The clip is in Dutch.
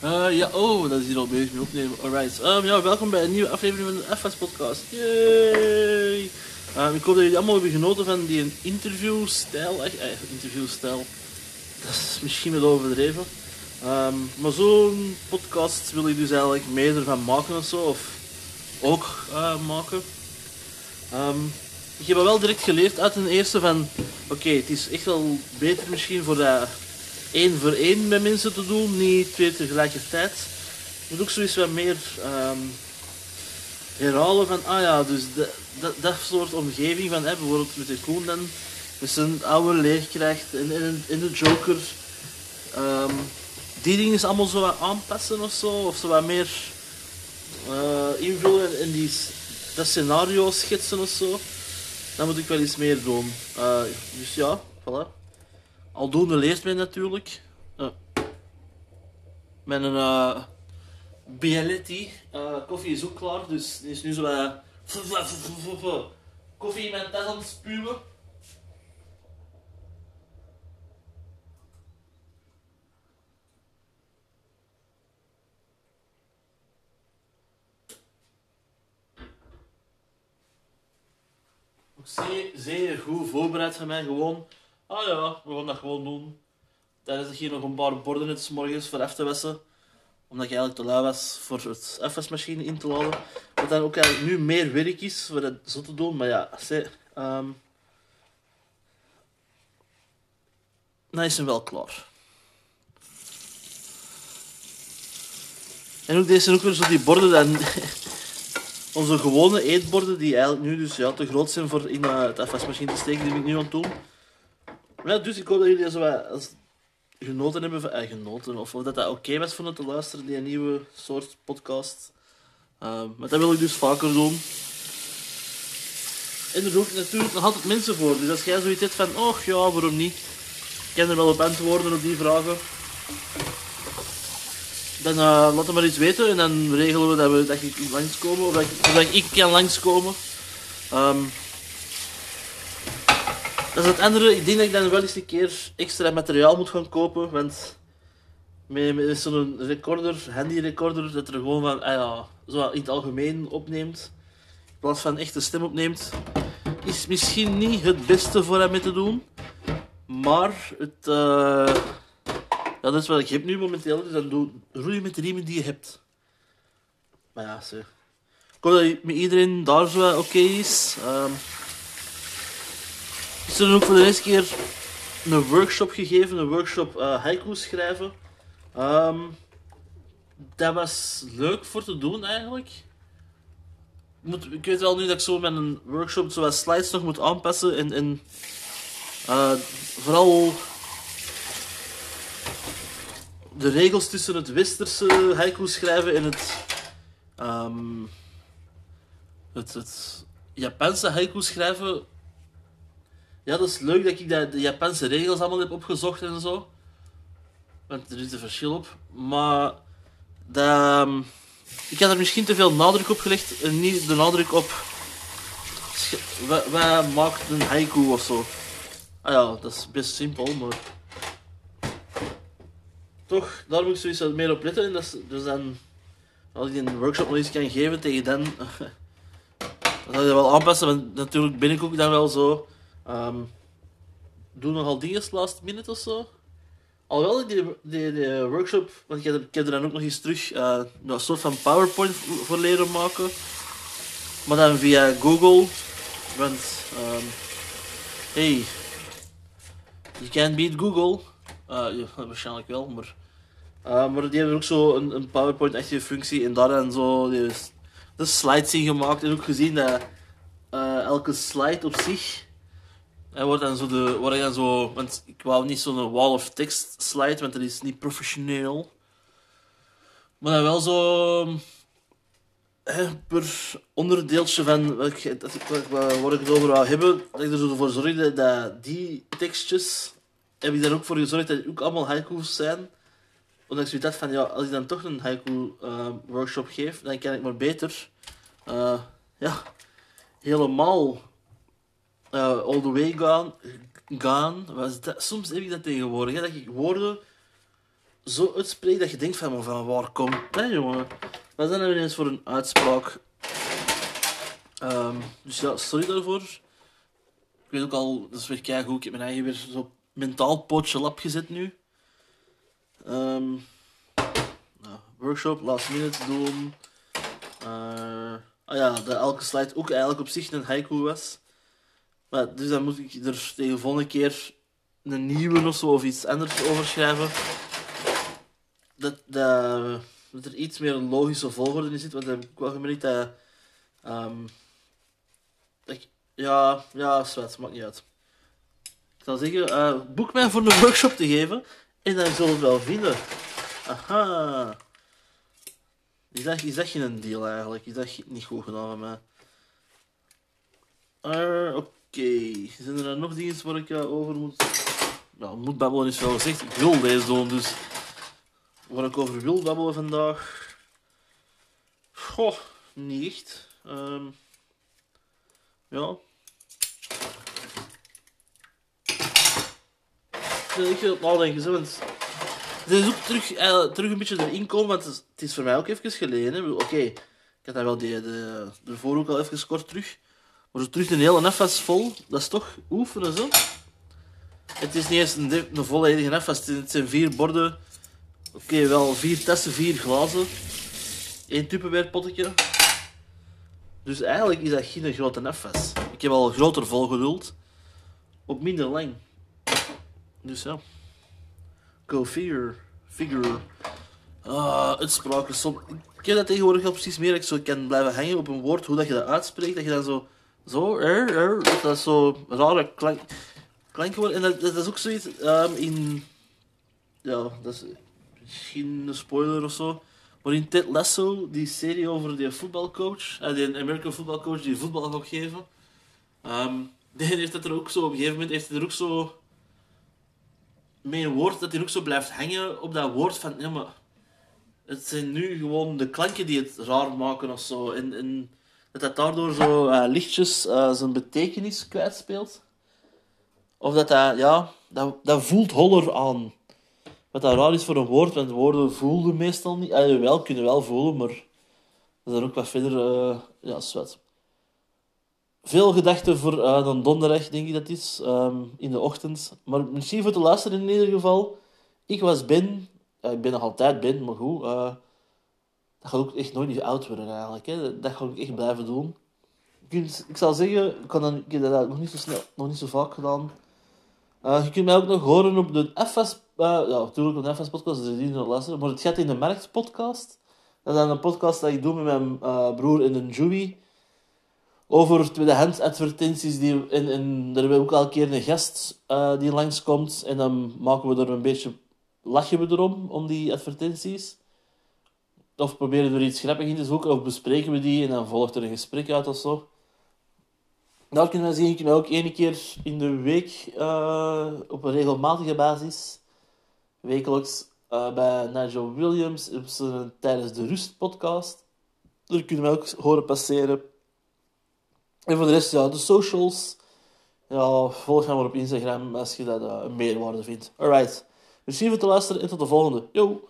Eh, ja, oh, dat is hier al bezig mee opnemen. Alright. Um, ja, welkom bij een nieuwe aflevering van de FS Podcast. Yay! Um, ik hoop dat jullie allemaal hebben genoten van die interviewstijl. Echt, eh, interviewstijl. Dat is misschien wel overdreven. Um, maar zo'n podcast wil ik dus eigenlijk meer ervan maken of zo. Of ook uh, maken. Ik heb wel direct geleerd uit een eerste van... Oké, het is echt wel beter misschien voor dat één voor één met mensen te doen, niet twee tegelijkertijd. Je moet ook zoiets wat meer um, herhalen van, ah ja, dus de, dat soort omgeving van, hè, bijvoorbeeld met de Koen dan, met zijn oude leerkracht in, in, in de Joker. Um, die dingen is allemaal zo wat aanpassen of zo, of zo wat meer uh, invullen in die, dat scenario schetsen of zo. Dan moet ik wel iets meer doen. Uh, dus ja, voilà. Aldoende leert men natuurlijk. Uh, mijn uh, Bialetti uh, koffie is ook klaar, dus die is nu zo uh, koffie in mijn tas spuwen. Zeer, zeer goed voorbereid van mij, gewoon Ah ja, we gaan dat gewoon doen. Tijdens hier nog een paar borden het morgens voor af te wassen. Omdat ik eigenlijk te lui was voor het afwasmachine in te laden. Wat dan ook eigenlijk nu meer werk is voor het zo te doen. Maar ja, ze, um, dan is hem wel klaar. En ook deze ook weer zo die borden dan... Onze gewone eetborden die eigenlijk nu dus ja, te groot zijn voor in uh, het afwasmachine te steken, die ik nu aan het doen. Dus ik hoop dat jullie zo wat genoten hebben van... Eh, genoten, of dat dat oké okay was het te luisteren, die nieuwe soort podcast. Uh, maar dat wil ik dus vaker doen. En er natuurlijk nog altijd mensen voor. Dus als jij zoiets hebt van, oh ja, waarom niet? Ik kan er wel op antwoorden op die vragen. Dan uh, laat me maar iets weten en dan regelen we dat, we, dat ik langskomen. Of dat ik, dat ik kan langskomen. Um, dat is het andere. Ik denk dat ik dan wel eens een keer extra materiaal moet gaan kopen. Want met, met zo'n recorder, handy recorder, dat er gewoon van, ah ja, zo in het algemeen opneemt. In plaats van echt een stem opneemt. Is misschien niet het beste voor hem mee te doen. Maar het, uh, ja, dat is wat ik heb nu momenteel. Dus dan doe, roei met de riemen die je hebt. Maar ja, zeg. Ik hoop dat met iedereen daar zo oké is. Um, er ook voor de eerste keer een workshop gegeven, een workshop uh, haiku schrijven. Um, dat was leuk voor te doen eigenlijk. Moet, ik weet wel nu dat ik zo met een workshop zo wat slides nog moet aanpassen en, uh, vooral de regels tussen het westerse haiku schrijven en het, um, het, het Japanse haiku schrijven ja, dat is leuk dat ik de Japanse regels allemaal heb opgezocht en zo. Want er is een verschil op. Maar dat, ehm, ik had er misschien te veel nadruk op gelegd en niet de nadruk op. Wat, maakt een haiku of zo? Ah ja, dat is best simpel, maar. Toch, daar moet ik sowieso meer op letten. En dat dus dan, als ik een workshop nog eens kan geven tegen dan. dan zal je dat wel aanpassen, want natuurlijk ben ik ook dan wel zo Um, doe nogal dingen last minute of zo. Alhoewel die, die, die workshop, want ik heb, ik heb er dan ook nog eens terug uh, een soort van PowerPoint voor leren maken. Maar dan via Google. Want, um, hey, you can't beat Google. Uh, waarschijnlijk wel, maar. Uh, maar die hebben ook zo een, een PowerPoint-achtige functie en daar dan zo de slides in gemaakt. En ook gezien dat elke slide op zich en wordt dan zo de, wordt dan zo, want ik wou niet zo'n wall of text slide, want dat is niet professioneel. Maar dan wel zo hè, per onderdeeltje van wat ik, dat ik, ik het over wou hebben, dat ik er zo voor zorgde dat die tekstjes, heb ik daar ook voor gezorgd dat die ook allemaal haiku's zijn. Omdat ik had van, ja, als ik dan toch een haiku uh, workshop geef, dan kan ik maar beter, uh, ja, helemaal uh, all the way gaan. gaan was dat, soms heb ik dat tegenwoordig, dat ik woorden zo uitspreekt dat je denkt van, van waar komt dat, jongen? Wat zijn er ineens voor een uitspraak? Ehm, dus ja, sorry daarvoor. Ik weet ook al, dat is weer kei goed. Ik heb mijn eigen weer zo mentaal potje lap gezet nu. Ehm, nou, workshop, last minute doen. Eh, ah ja, dat elke slide ook eigenlijk op zich een haiku was. Dus dan moet ik er tegen de volgende keer een nieuwe of zo of iets anders over schrijven. Dat, dat, dat er iets meer een logische volgorde in zit. Want dan heb ik wel gemerkt dat. ehm, dat ik- ja, ja, zwet, maakt niet uit. Ik zal zeggen, eh, boek mij voor een workshop te geven. En dan zullen we het wel vinden. Aha. Is dat, is dat geen deal eigenlijk? Is dat niet goed gedaan van mij? Eh, Oké. Zijn er dan nog dingen waar ik eh, over moet... Nou, moet babbelen is wel gezegd. Ik wil deze doen, dus... Waar ik over wil babbelen vandaag... Goh, niet echt. Ehm, ja. Ik wil het nadenken, zo, want... Het is ook terug, eh, terug een beetje erin komen, want het is, voor mij ook even geleden. Oké, ik had daar wel die, de, ervoor ook al even kort terug. Maar zo terug een hele nefas vol, dat is toch oefenen, zo. Het is niet eens een, volledige nefas, het zijn- het vier borden. Oké, wel vier testen, vier glazen. Eén tupperware. Dus eigenlijk is dat geen grote nefas. Ik heb al groter volgeduld. Op minder lang. Dus ja. Go figure. Figure. Ah, uitspraken. Som... Ik heb dat tegenwoordig al precies meer ik zo kan blijven hangen op een woord, hoe dat je dat uitspreekt, dat je dan zo... Zo, er, er, dat dat zo rare klank, klanken. En dat, dat is ook zoiets ehm, in... Ja, dat is misschien een spoiler of zo. Maar in Ted Lasso, die serie over die voetbalcoach, eh, die American voetbalcoach die voetbal gaat geven, ehm, die heeft het er ook zo, op een gegeven moment heeft hij er ook zo met een woord dat hij ook zo blijft hangen op dat woord van, ja maar, het zijn nu gewoon de klanken die het raar maken of zo. En dat dat daardoor zo eh, lichtjes eh, zijn betekenis kwijtspeelt. Of dat dat, ja, dat, dat voelt holler aan. Wat dat raar is voor een woord, want woorden voelen meestal niet. Eh, wel, kunnen wel voelen, maar dat is ook wat verder, eh, ja, zwet. Veel gedachten voor dan donderdag, denk ik dat is, ehm, in de ochtend. Maar misschien voor te luisteren in ieder geval. Ik was Ben, ik ben nog altijd Ben, maar goed. Dat gaat ook echt nooit niet oud worden eigenlijk. Hè. Dat ga ik echt blijven doen. Ik zal zeggen, ik, kan dan, ik heb dat nog niet zo snel, nog niet zo vaak gedaan. Eh, je kunt mij ook nog horen op de FS, eh, ja, natuurlijk op de FS podcast, dus die nog luisteren. Maar het gaat in de Markt podcast. Dat is een podcast dat ik doe met mijn eh, broer in een Joey. Over tweedehands advertenties. Die, en, en hebben we ook een keer een gast die langskomt. En dan maken we er een beetje, lachen we erom, om die advertenties. Of proberen we er iets grappigs in te zoeken, of bespreken we die en dan volgt er een gesprek uit of zo. Daar kunnen we zien, kunnen we ook één keer in de week eh, op een regelmatige basis, wekelijks, eh, bij Nigel Williams op zijn tijdens de Rust podcast. Daar kunnen we ook horen passeren. En voor de rest, ja, de socials. Ja, volg mij maar op Instagram als je dat eh, een meerwaarde vindt. Alright. Merci voor het luisteren en tot de volgende. Yo!